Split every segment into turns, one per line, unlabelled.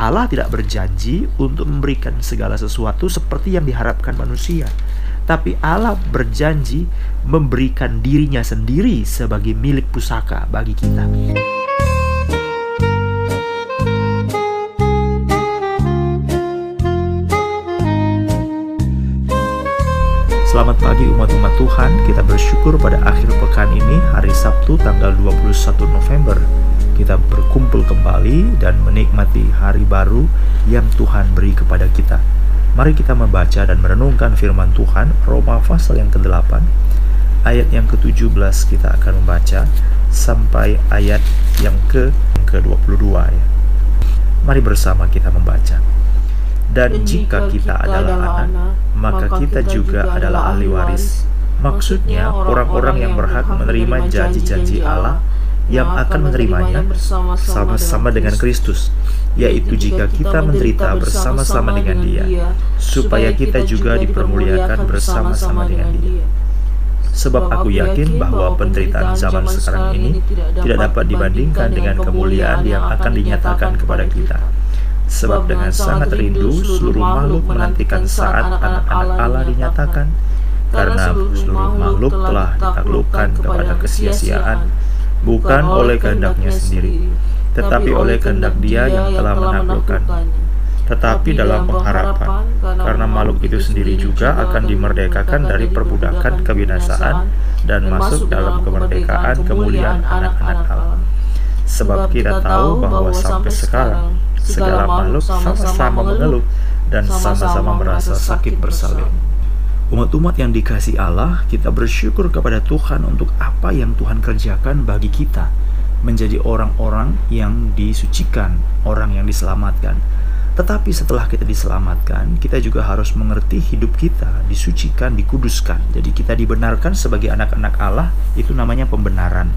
Allah tidak berjanji untuk memberikan segala sesuatu seperti yang diharapkan manusia. Tapi Allah berjanji memberikan dirinya sendiri sebagai milik pusaka bagi kita. Selamat pagi umat-umat Tuhan, kita bersyukur pada akhir pekan ini hari Sabtu tanggal 21 November kita berkumpul kembali dan menikmati hari baru yang Tuhan beri kepada kita. Mari kita membaca dan merenungkan firman Tuhan Roma pasal yang ke-8 ayat yang ke-17 kita akan membaca sampai ayat yang ke ke-22 ya. Mari bersama kita membaca. Dan jika kita adalah anak, maka kita juga adalah ahli waris. Maksudnya, orang-orang yang berhak menerima janji-janji Allah yang akan menerimanya bersama-sama dengan Kristus, yaitu jika kita menderita bersama-sama dengan Dia, supaya kita juga dipermuliakan bersama-sama dengan Dia. Sebab aku yakin bahwa penderitaan zaman sekarang ini tidak dapat dibandingkan dengan kemuliaan yang akan dinyatakan kepada kita. Sebab dengan sangat rindu seluruh makhluk menantikan saat anak-anak Allah dinyatakan, karena seluruh makhluk telah ditaklukkan kepada kesia-siaan, bukan oleh kehendaknya sendiri, tetapi oleh kehendak Dia yang telah menaklukkan. Tetapi dalam pengharapan, karena makhluk itu sendiri juga akan dimerdekakan dari perbudakan kebinasaan dan masuk dalam kemerdekaan kemuliaan anak-anak Allah. Sebab kita tahu bahwa sampai sekarang segala makhluk sama-sama mengeluh dan sama-sama merasa sakit bersalin. Umat-umat yang dikasih Allah, kita bersyukur kepada Tuhan untuk apa yang Tuhan kerjakan bagi kita, menjadi orang-orang yang disucikan, orang yang diselamatkan. Tetapi setelah kita diselamatkan, kita juga harus mengerti hidup kita disucikan, dikuduskan. Jadi kita dibenarkan sebagai anak-anak Allah, itu namanya pembenaran.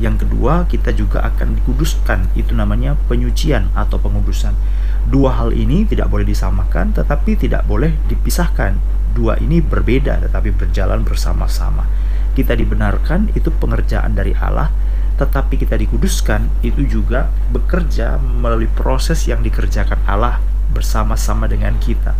Yang kedua, kita juga akan dikuduskan. Itu namanya penyucian atau pengudusan. Dua hal ini tidak boleh disamakan, tetapi tidak boleh dipisahkan. Dua ini berbeda, tetapi berjalan bersama-sama. Kita dibenarkan, itu pengerjaan dari Allah, tetapi kita dikuduskan, itu juga bekerja melalui proses yang dikerjakan Allah bersama-sama dengan kita.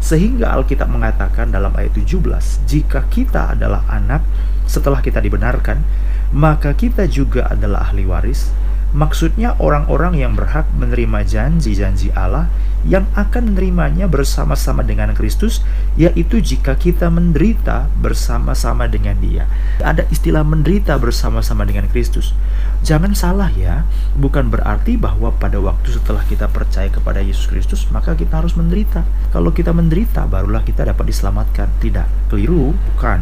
Sehingga Alkitab mengatakan dalam ayat 17, jika kita adalah anak setelah kita dibenarkan, maka kita juga adalah ahli waris. Maksudnya orang-orang yang berhak menerima janji-janji Allah yang akan menerimanya bersama-sama dengan Kristus, yaitu jika kita menderita bersama-sama dengan Dia. Ada istilah menderita bersama-sama dengan Kristus. Jangan salah ya, bukan berarti bahwa pada waktu setelah kita percaya kepada Yesus Kristus, maka kita harus menderita. Kalau kita menderita, barulah kita dapat diselamatkan. Tidak, keliru, bukan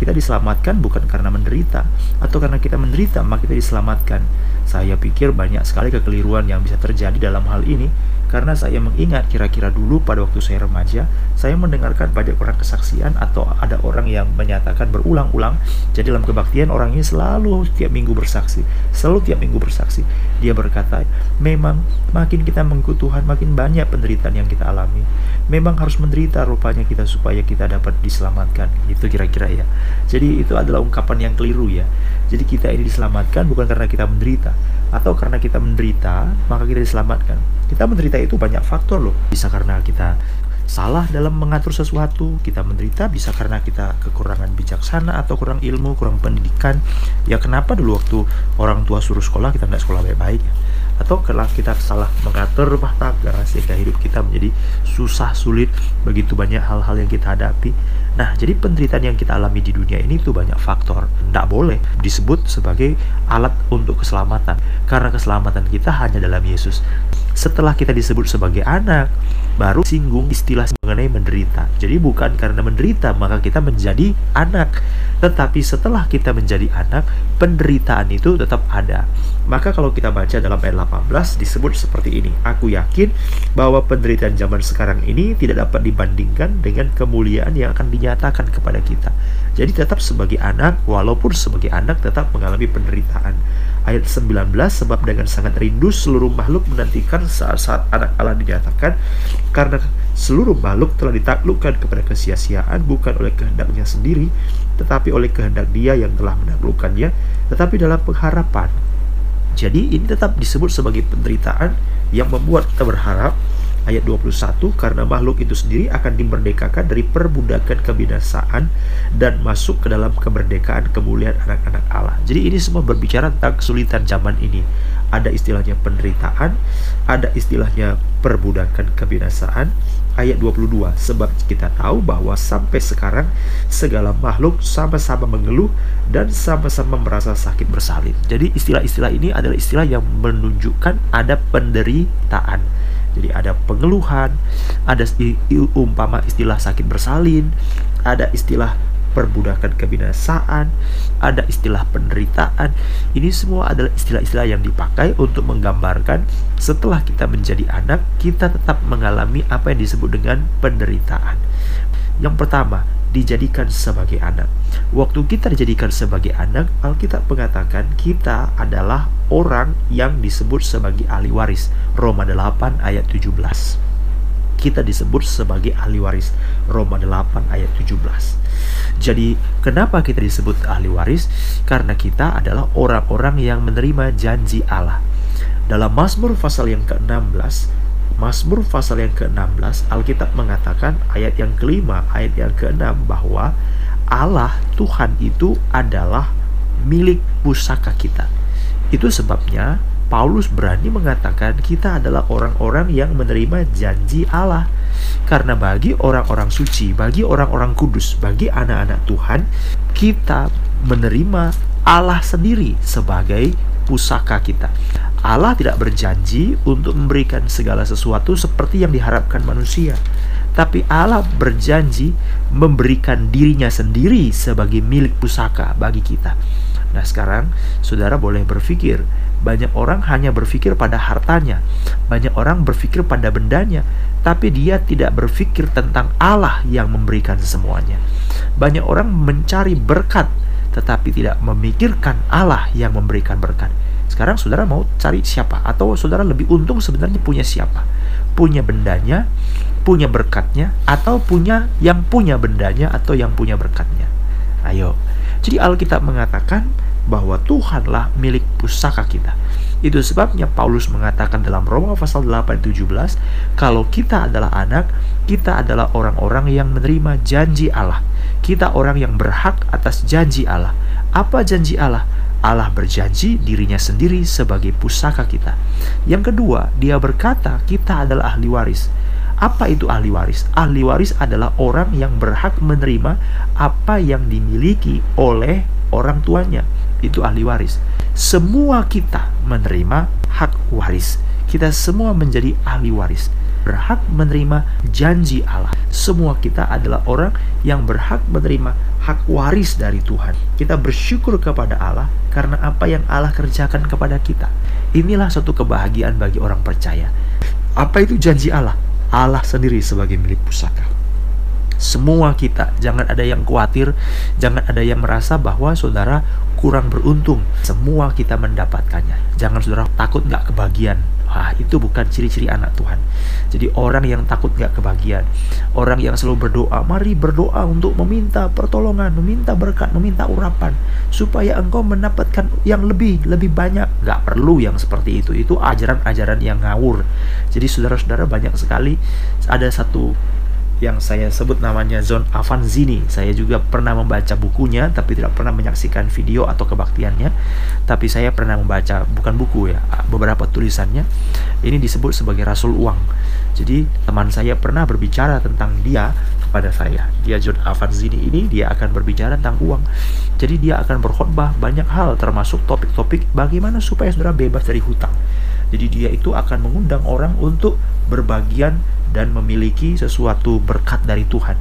kita diselamatkan bukan karena menderita atau karena kita menderita maka kita diselamatkan. Saya pikir banyak sekali kekeliruan yang bisa terjadi dalam hal ini karena saya mengingat kira-kira dulu pada waktu saya remaja, saya mendengarkan banyak orang kesaksian atau ada orang yang menyatakan berulang-ulang. Jadi dalam kebaktian orang ini selalu tiap minggu bersaksi, selalu tiap minggu bersaksi. Dia berkata, memang makin kita mengikut Tuhan, makin banyak penderitaan yang kita alami. Memang harus menderita rupanya kita supaya kita dapat diselamatkan. Itu kira-kira ya. Jadi itu adalah ungkapan yang keliru ya. Jadi kita ini diselamatkan bukan karena kita menderita atau karena kita menderita maka kita diselamatkan. Kita menderita itu banyak faktor loh. Bisa karena kita salah dalam mengatur sesuatu, kita menderita bisa karena kita kekurangan bijaksana atau kurang ilmu, kurang pendidikan. Ya kenapa dulu waktu orang tua suruh sekolah kita tidak sekolah baik-baik ya? Atau kalau kita salah mengatur rumah tangga sehingga hidup kita menjadi susah, sulit, begitu banyak hal-hal yang kita hadapi. Nah, jadi penderitaan yang kita alami di dunia ini tuh banyak faktor. Tidak boleh disebut sebagai alat untuk keselamatan. Karena keselamatan kita hanya dalam Yesus. Setelah kita disebut sebagai anak, baru singgung istilah mengenai menderita. Jadi bukan karena menderita maka kita menjadi anak. Tetapi setelah kita menjadi anak, penderitaan itu tetap ada. Maka kalau kita baca dalam ayat 18 disebut seperti ini. Aku yakin bahwa penderitaan zaman sekarang ini tidak dapat dibandingkan dengan kemuliaan yang akan dinyatakan kepada kita. Jadi tetap sebagai anak, walaupun sebagai anak tetap mengalami penderitaan. Ayat 19, sebab dengan sangat rindu seluruh makhluk menantikan saat-saat anak Allah dinyatakan, karena seluruh makhluk telah ditaklukkan kepada kesia-siaan bukan oleh kehendaknya sendiri, tetapi oleh kehendak dia yang telah menaklukkannya, tetapi dalam pengharapan. Jadi ini tetap disebut sebagai penderitaan yang membuat kita berharap ayat 21 karena makhluk itu sendiri akan dimerdekakan dari perbudakan kebinasaan dan masuk ke dalam kemerdekaan kemuliaan anak-anak Allah. Jadi ini semua berbicara tentang kesulitan zaman ini. Ada istilahnya penderitaan, ada istilahnya perbudakan kebinasaan. Ayat 22, sebab kita tahu bahwa sampai sekarang segala makhluk sama-sama mengeluh dan sama-sama merasa sakit bersalin. Jadi istilah-istilah ini adalah istilah yang menunjukkan ada penderitaan jadi ada pengeluhan, ada umpama istilah sakit bersalin, ada istilah perbudakan kebinasaan, ada istilah penderitaan. Ini semua adalah istilah-istilah yang dipakai untuk menggambarkan setelah kita menjadi anak, kita tetap mengalami apa yang disebut dengan penderitaan. Yang pertama, dijadikan sebagai anak. Waktu kita dijadikan sebagai anak, Alkitab mengatakan kita adalah orang yang disebut sebagai ahli waris. Roma 8 ayat 17. Kita disebut sebagai ahli waris. Roma 8 ayat 17. Jadi, kenapa kita disebut ahli waris? Karena kita adalah orang-orang yang menerima janji Allah. Dalam Mazmur pasal yang ke-16 Mazmur pasal yang ke-16 Alkitab mengatakan ayat yang kelima ayat yang ke-6 bahwa Allah Tuhan itu adalah milik pusaka kita itu sebabnya Paulus berani mengatakan kita adalah orang-orang yang menerima janji Allah karena bagi orang-orang suci, bagi orang-orang kudus, bagi anak-anak Tuhan, kita menerima Allah sendiri sebagai pusaka kita. Allah tidak berjanji untuk memberikan segala sesuatu seperti yang diharapkan manusia. Tapi Allah berjanji memberikan dirinya sendiri sebagai milik pusaka bagi kita. Nah sekarang saudara boleh berpikir Banyak orang hanya berpikir pada hartanya Banyak orang berpikir pada bendanya Tapi dia tidak berpikir tentang Allah yang memberikan semuanya Banyak orang mencari berkat Tetapi tidak memikirkan Allah yang memberikan berkat sekarang saudara mau cari siapa? Atau saudara lebih untung sebenarnya punya siapa? Punya bendanya, punya berkatnya, atau punya yang punya bendanya atau yang punya berkatnya? Ayo. Jadi Alkitab mengatakan bahwa Tuhanlah milik pusaka kita. Itu sebabnya Paulus mengatakan dalam Roma pasal 8 17, kalau kita adalah anak, kita adalah orang-orang yang menerima janji Allah. Kita orang yang berhak atas janji Allah. Apa janji Allah? Allah berjanji dirinya sendiri sebagai pusaka kita. Yang kedua, dia berkata kita adalah ahli waris. Apa itu ahli waris? Ahli waris adalah orang yang berhak menerima apa yang dimiliki oleh orang tuanya. Itu ahli waris. Semua kita menerima hak waris. Kita semua menjadi ahli waris berhak menerima janji Allah. Semua kita adalah orang yang berhak menerima hak waris dari Tuhan. Kita bersyukur kepada Allah karena apa yang Allah kerjakan kepada kita. Inilah suatu kebahagiaan bagi orang percaya. Apa itu janji Allah? Allah sendiri sebagai milik pusaka. Semua kita, jangan ada yang khawatir, jangan ada yang merasa bahwa saudara kurang beruntung. Semua kita mendapatkannya. Jangan saudara takut nggak kebagian Wah, itu bukan ciri-ciri anak Tuhan. Jadi orang yang takut gak kebagian, orang yang selalu berdoa, mari berdoa untuk meminta pertolongan, meminta berkat, meminta urapan, supaya engkau mendapatkan yang lebih, lebih banyak. Gak perlu yang seperti itu. Itu ajaran-ajaran yang ngawur. Jadi saudara-saudara banyak sekali ada satu yang saya sebut namanya Zon Avanzini. Saya juga pernah membaca bukunya, tapi tidak pernah menyaksikan video atau kebaktiannya. Tapi saya pernah membaca, bukan buku ya, beberapa tulisannya. Ini disebut sebagai Rasul Uang. Jadi teman saya pernah berbicara tentang dia kepada saya. Dia John Avanzini ini, dia akan berbicara tentang uang. Jadi dia akan berkhotbah banyak hal, termasuk topik-topik bagaimana supaya saudara bebas dari hutang. Jadi dia itu akan mengundang orang untuk berbagian dan memiliki sesuatu berkat dari Tuhan.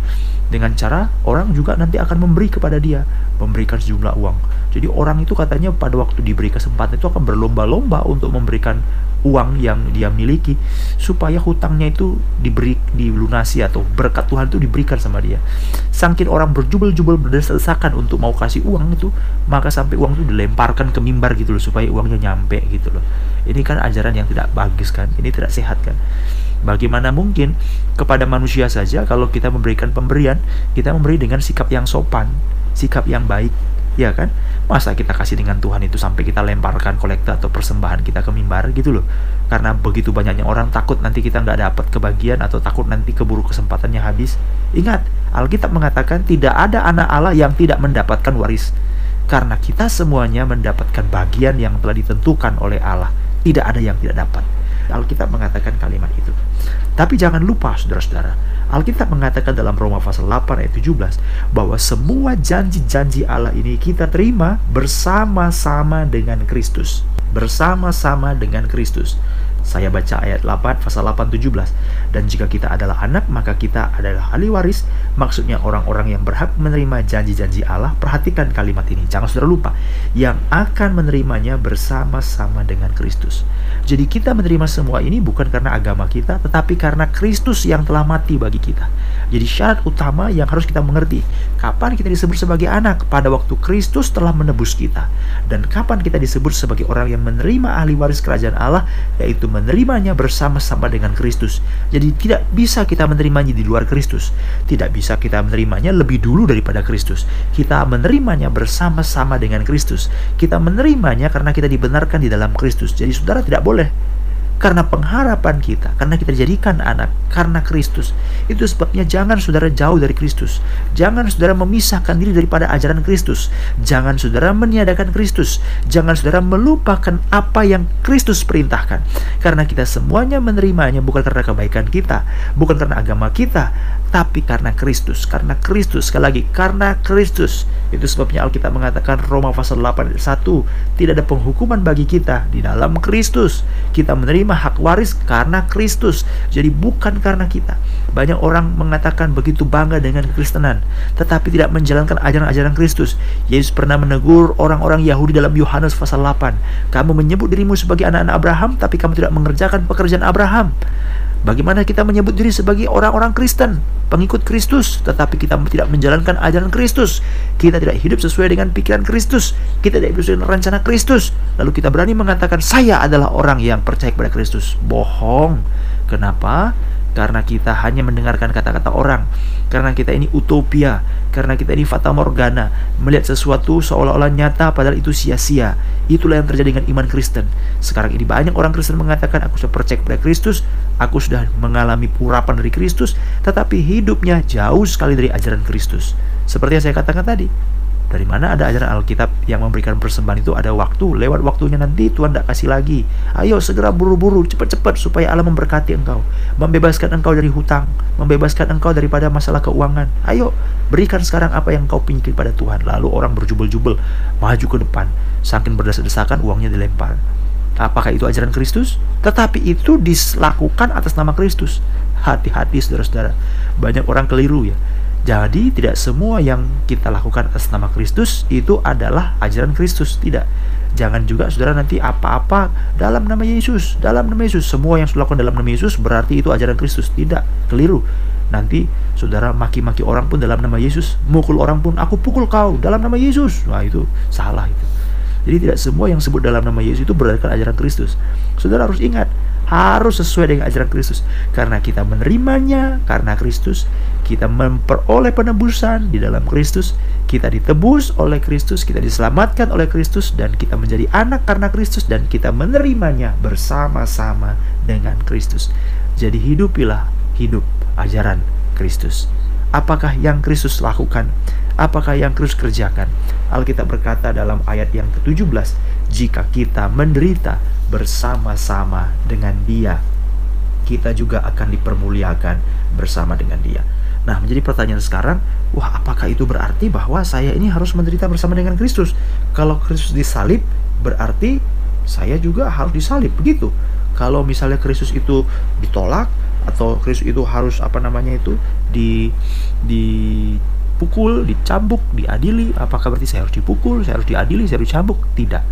Dengan cara orang juga nanti akan memberi kepada dia, memberikan sejumlah uang. Jadi orang itu katanya pada waktu diberi kesempatan itu akan berlomba-lomba untuk memberikan uang yang dia miliki supaya hutangnya itu diberi dilunasi atau berkat Tuhan itu diberikan sama dia. Sangkin orang berjubel-jubel berdesak-desakan untuk mau kasih uang itu, maka sampai uang itu dilemparkan ke mimbar gitu loh supaya uangnya nyampe gitu loh. Ini kan ajaran yang tidak bagus kan, ini tidak sehat kan. Bagaimana mungkin kepada manusia saja kalau kita memberikan pemberian, kita memberi dengan sikap yang sopan, sikap yang baik, ya kan? Masa kita kasih dengan Tuhan itu sampai kita lemparkan kolektor atau persembahan kita ke mimbar gitu loh. Karena begitu banyaknya orang takut nanti kita nggak dapat kebagian atau takut nanti keburu kesempatannya habis. Ingat, Alkitab mengatakan tidak ada anak Allah yang tidak mendapatkan waris. Karena kita semuanya mendapatkan bagian yang telah ditentukan oleh Allah. Tidak ada yang tidak dapat. Alkitab mengatakan kalimat itu. Tapi jangan lupa saudara-saudara, Alkitab mengatakan dalam Roma pasal 8 ayat 17 bahwa semua janji-janji Allah ini kita terima bersama-sama dengan Kristus. Bersama-sama dengan Kristus. Saya baca ayat 8 pasal 8 17 dan jika kita adalah anak maka kita adalah ahli waris. Maksudnya orang-orang yang berhak menerima janji-janji Allah. Perhatikan kalimat ini jangan saudara lupa. Yang akan menerimanya bersama-sama dengan Kristus. Jadi kita menerima semua ini bukan karena agama kita tetapi karena Kristus yang telah mati bagi kita. Jadi syarat utama yang harus kita mengerti kapan kita disebut sebagai anak? Pada waktu Kristus telah menebus kita. Dan kapan kita disebut sebagai orang yang menerima ahli waris kerajaan Allah yaitu menerimanya bersama-sama dengan Kristus. Jadi tidak bisa kita menerimanya di luar Kristus. Tidak bisa kita menerimanya lebih dulu daripada Kristus. Kita menerimanya bersama-sama dengan Kristus. Kita menerimanya karena kita dibenarkan di dalam Kristus. Jadi saudara tidak boleh karena pengharapan kita, karena kita dijadikan anak, karena Kristus. Itu sebabnya jangan saudara jauh dari Kristus. Jangan saudara memisahkan diri daripada ajaran Kristus. Jangan saudara meniadakan Kristus. Jangan saudara melupakan apa yang Kristus perintahkan. Karena kita semuanya menerimanya bukan karena kebaikan kita, bukan karena agama kita, tapi karena Kristus. Karena Kristus, sekali lagi, karena Kristus. Itu sebabnya Alkitab mengatakan Roma pasal 8 ayat 1, tidak ada penghukuman bagi kita di dalam Kristus. Kita menerima hak waris karena Kristus. Jadi bukan karena kita. Banyak orang mengatakan begitu bangga dengan kekristenan, tetapi tidak menjalankan ajaran-ajaran Kristus. Yesus pernah menegur orang-orang Yahudi dalam Yohanes pasal 8. Kamu menyebut dirimu sebagai anak-anak Abraham, tapi kamu tidak mengerjakan pekerjaan Abraham. Bagaimana kita menyebut diri sebagai orang-orang Kristen, pengikut Kristus, tetapi kita tidak menjalankan ajaran Kristus. Kita tidak hidup sesuai dengan pikiran Kristus. Kita tidak hidup sesuai dengan rencana Kristus. Lalu kita berani mengatakan, saya adalah orang yang percaya kepada Kristus. Bohong. Kenapa? Karena kita hanya mendengarkan kata-kata orang, karena kita ini utopia, karena kita ini fata morgana, melihat sesuatu seolah-olah nyata padahal itu sia-sia. Itulah yang terjadi dengan iman Kristen. Sekarang ini banyak orang Kristen mengatakan aku sudah percaya kepada Kristus, aku sudah mengalami purapan dari Kristus, tetapi hidupnya jauh sekali dari ajaran Kristus. Seperti yang saya katakan tadi, dari mana ada ajaran Alkitab yang memberikan persembahan itu ada waktu, lewat waktunya nanti Tuhan tidak kasih lagi. Ayo segera buru-buru, cepat-cepat supaya Allah memberkati engkau, membebaskan engkau dari hutang, membebaskan engkau daripada masalah keuangan. Ayo, berikan sekarang apa yang kau pinjam pada Tuhan. Lalu orang berjubel-jubel, maju ke depan, saking berdesak-desakan uangnya dilempar. Apakah itu ajaran Kristus? Tetapi itu dilakukan atas nama Kristus. Hati-hati saudara-saudara. Banyak orang keliru ya jadi tidak semua yang kita lakukan atas nama Kristus itu adalah ajaran Kristus, tidak. Jangan juga saudara nanti apa-apa dalam nama Yesus, dalam nama Yesus. Semua yang sudah lakukan dalam nama Yesus berarti itu ajaran Kristus, tidak. Keliru. Nanti saudara maki-maki orang pun dalam nama Yesus, mukul orang pun aku pukul kau dalam nama Yesus. Wah itu salah itu. Jadi tidak semua yang sebut dalam nama Yesus itu berarti ajaran Kristus. Saudara harus ingat, harus sesuai dengan ajaran Kristus. Karena kita menerimanya karena Kristus kita memperoleh penebusan di dalam Kristus kita ditebus oleh Kristus kita diselamatkan oleh Kristus dan kita menjadi anak karena Kristus dan kita menerimanya bersama-sama dengan Kristus. Jadi hidupilah hidup ajaran Kristus. Apakah yang Kristus lakukan? Apakah yang Kristus kerjakan? Alkitab berkata dalam ayat yang ke-17 jika kita menderita bersama-sama dengan Dia, kita juga akan dipermuliakan bersama dengan Dia. Nah, menjadi pertanyaan sekarang, wah, apakah itu berarti bahwa saya ini harus menderita bersama dengan Kristus? Kalau Kristus disalib, berarti saya juga harus disalib, begitu. Kalau misalnya Kristus itu ditolak atau Kristus itu harus apa namanya itu di dipukul, dicambuk, diadili, apakah berarti saya harus dipukul, saya harus diadili, saya harus dicambuk? Tidak.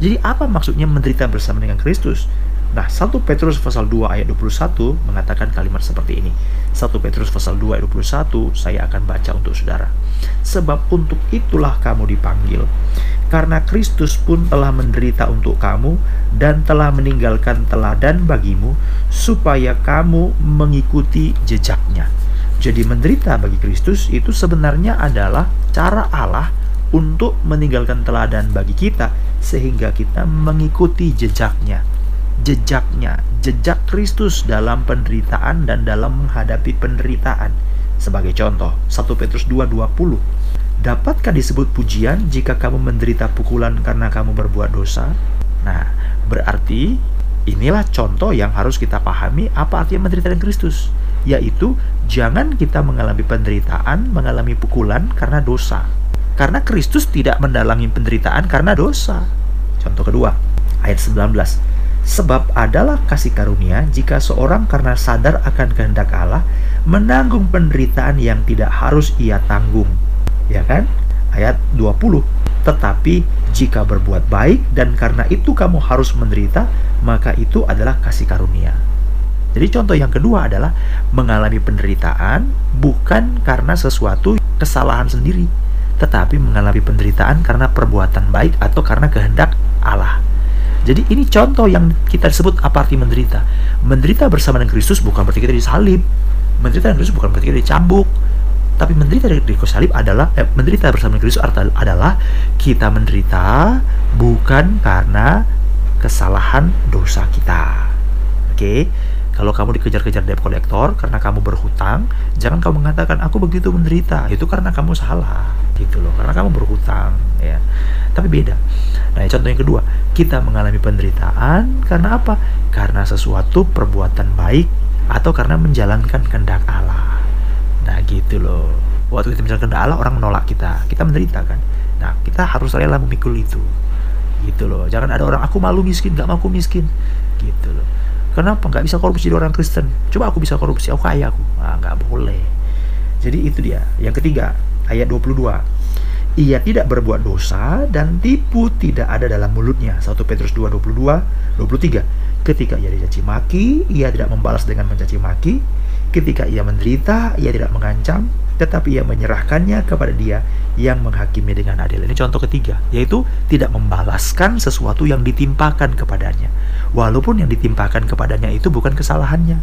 Jadi apa maksudnya menderita bersama dengan Kristus? Nah, 1 Petrus pasal 2 ayat 21 mengatakan kalimat seperti ini. 1 Petrus pasal 2 ayat 21 saya akan baca untuk saudara. Sebab untuk itulah kamu dipanggil. Karena Kristus pun telah menderita untuk kamu dan telah meninggalkan teladan bagimu supaya kamu mengikuti jejaknya. Jadi menderita bagi Kristus itu sebenarnya adalah cara Allah untuk meninggalkan teladan bagi kita sehingga kita mengikuti jejaknya. Jejaknya, jejak Kristus dalam penderitaan dan dalam menghadapi penderitaan. Sebagai contoh, 1 Petrus 2:20. Dapatkah disebut pujian jika kamu menderita pukulan karena kamu berbuat dosa? Nah, berarti inilah contoh yang harus kita pahami apa artinya menderita dengan Kristus, yaitu jangan kita mengalami penderitaan, mengalami pukulan karena dosa karena Kristus tidak mendalangi penderitaan karena dosa. Contoh kedua, ayat 19. Sebab adalah kasih karunia jika seorang karena sadar akan kehendak Allah menanggung penderitaan yang tidak harus ia tanggung. Ya kan? Ayat 20. Tetapi jika berbuat baik dan karena itu kamu harus menderita, maka itu adalah kasih karunia. Jadi contoh yang kedua adalah mengalami penderitaan bukan karena sesuatu kesalahan sendiri, tetapi mengalami penderitaan karena perbuatan baik atau karena kehendak Allah. Jadi ini contoh yang kita sebut apa arti menderita. Menderita bersama dengan Kristus bukan berarti kita disalib. Menderita dengan Kristus bukan berarti kita dicambuk. Tapi menderita dari Kristus salib adalah eh, menderita bersama dengan Kristus adalah kita menderita bukan karena kesalahan dosa kita. Oke. Okay? Kalau kamu dikejar-kejar debt collector karena kamu berhutang, jangan kamu mengatakan aku begitu menderita. Itu karena kamu salah, gitu loh. Karena kamu berhutang, ya. Tapi beda. Nah, contoh yang kedua, kita mengalami penderitaan karena apa? Karena sesuatu perbuatan baik atau karena menjalankan kehendak Allah. Nah, gitu loh. Waktu kita menjalankan kehendak Allah, orang menolak kita. Kita menderita kan. Nah, kita harus rela memikul itu. Gitu loh. Jangan ada orang aku malu miskin, gak mau aku miskin. Gitu loh Kenapa nggak bisa korupsi jadi orang Kristen? Coba aku bisa korupsi, aku kaya aku. Ah, nggak boleh. Jadi itu dia. Yang ketiga, ayat 22. Ia tidak berbuat dosa dan tipu tidak ada dalam mulutnya. 1 Petrus 2, 22, 23. Ketika ia dicaci maki, ia tidak membalas dengan mencaci maki. Ketika ia menderita, ia tidak mengancam, tetapi ia menyerahkannya kepada dia yang menghakimi dengan adil. Ini contoh ketiga, yaitu tidak membalaskan sesuatu yang ditimpakan kepadanya. Walaupun yang ditimpakan kepadanya itu bukan kesalahannya.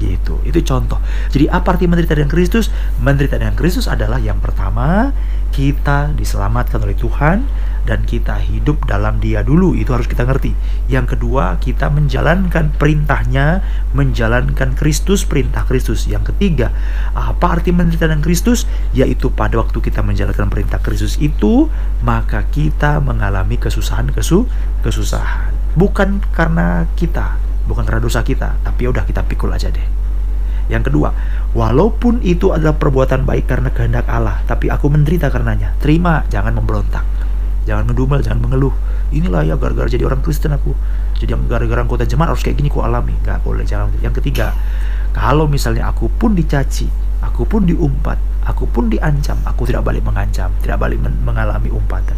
Gitu. Itu contoh. Jadi apa arti menderita dengan Kristus? Menderita dengan Kristus adalah yang pertama, kita diselamatkan oleh Tuhan dan kita hidup dalam dia dulu. Itu harus kita ngerti. Yang kedua kita menjalankan perintahnya menjalankan Kristus perintah Kristus. Yang ketiga apa arti menderita dengan Kristus? Yaitu pada waktu kita menjalankan perintah Kristus itu maka kita mengalami kesusahan kesu kesusahan. Bukan karena kita bukan karena dosa kita tapi ya udah kita pikul aja deh. Yang kedua, walaupun itu adalah perbuatan baik karena kehendak Allah, tapi aku menderita karenanya. Terima, jangan memberontak. Jangan ngedumel, jangan mengeluh. Inilah ya gara-gara jadi orang Kristen aku. Jadi yang gara-gara anggota jemaat harus kayak gini ku alami. Gak boleh, jangan. Yang ketiga, kalau misalnya aku pun dicaci, aku pun diumpat, aku pun diancam, aku tidak balik mengancam, tidak balik men mengalami umpatan.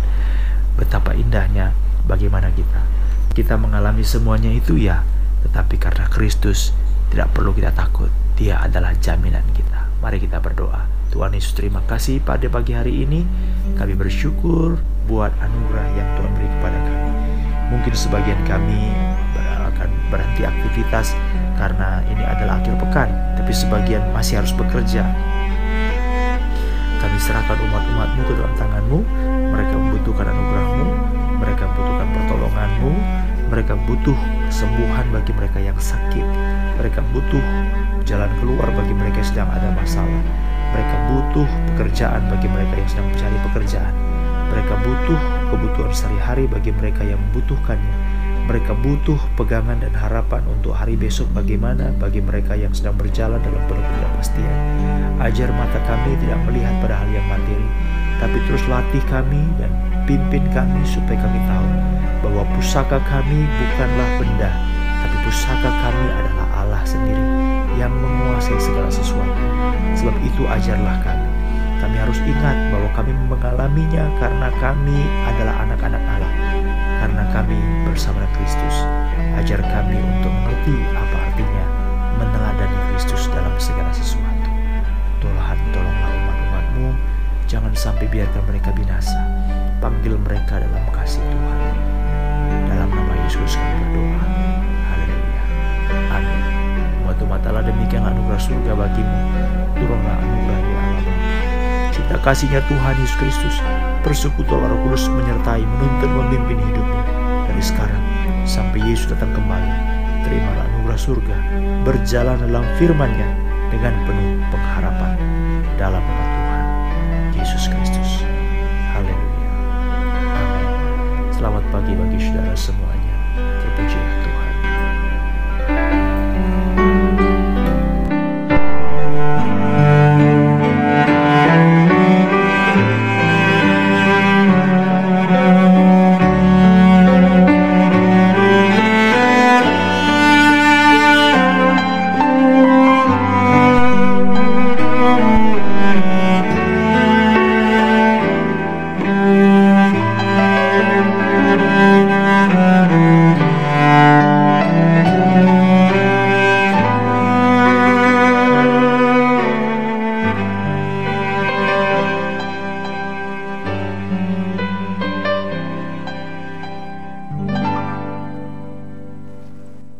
Betapa indahnya bagaimana kita. Kita mengalami semuanya itu ya, tetapi karena Kristus tidak perlu kita takut. Dia adalah jaminan kita. Mari kita berdoa. Tuhan Yesus terima kasih pada pagi hari ini. Kami bersyukur buat anugerah yang Tuhan beri kepada kami. Mungkin sebagian kami akan berhenti aktivitas karena ini adalah akhir pekan. Tapi sebagian masih harus bekerja. Kami serahkan umat-umatmu ke dalam tanganmu. Mereka membutuhkan anugerahmu. Mereka membutuhkan pertolonganmu. Mereka butuh kesembuhan bagi mereka yang sakit. Mereka butuh jalan keluar bagi mereka yang sedang ada masalah. Mereka butuh pekerjaan bagi mereka yang sedang mencari pekerjaan. Mereka butuh kebutuhan sehari-hari bagi mereka yang membutuhkannya. Mereka butuh pegangan dan harapan untuk hari besok bagaimana bagi mereka yang sedang berjalan dalam penuh ketidakpastian. Ajar mata kami tidak melihat pada hal yang materi, tapi terus latih kami dan pimpin kami supaya kami tahu bahwa pusaka kami bukanlah benda, tapi pusaka kami adalah Allah sendiri yang menguasai segala sesuatu. Sebab itu ajarlah kami. Kami harus ingat bahwa kami mengalaminya karena kami adalah anak-anak Allah. Karena kami bersama Kristus. Ajar kami untuk mengerti apa artinya meneladani Kristus dalam segala sesuatu. Tuhan tolonglah umat-umatmu. Jangan sampai biarkan mereka binasa. Panggil mereka dalam kasih Tuhan. Surga bagimu. Turunlah anugerah di alam. Cinta kasihnya Tuhan Yesus Kristus, persekutuan Roh Kudus menyertai, menuntun, memimpin hidupmu dari sekarang sampai Yesus datang kembali. Terimalah anugerah surga, berjalan dalam firman-Nya dengan penuh pengharapan dalam nama Tuhan Yesus Kristus. Haleluya. Amin. Selamat pagi bagi saudara. Terpuji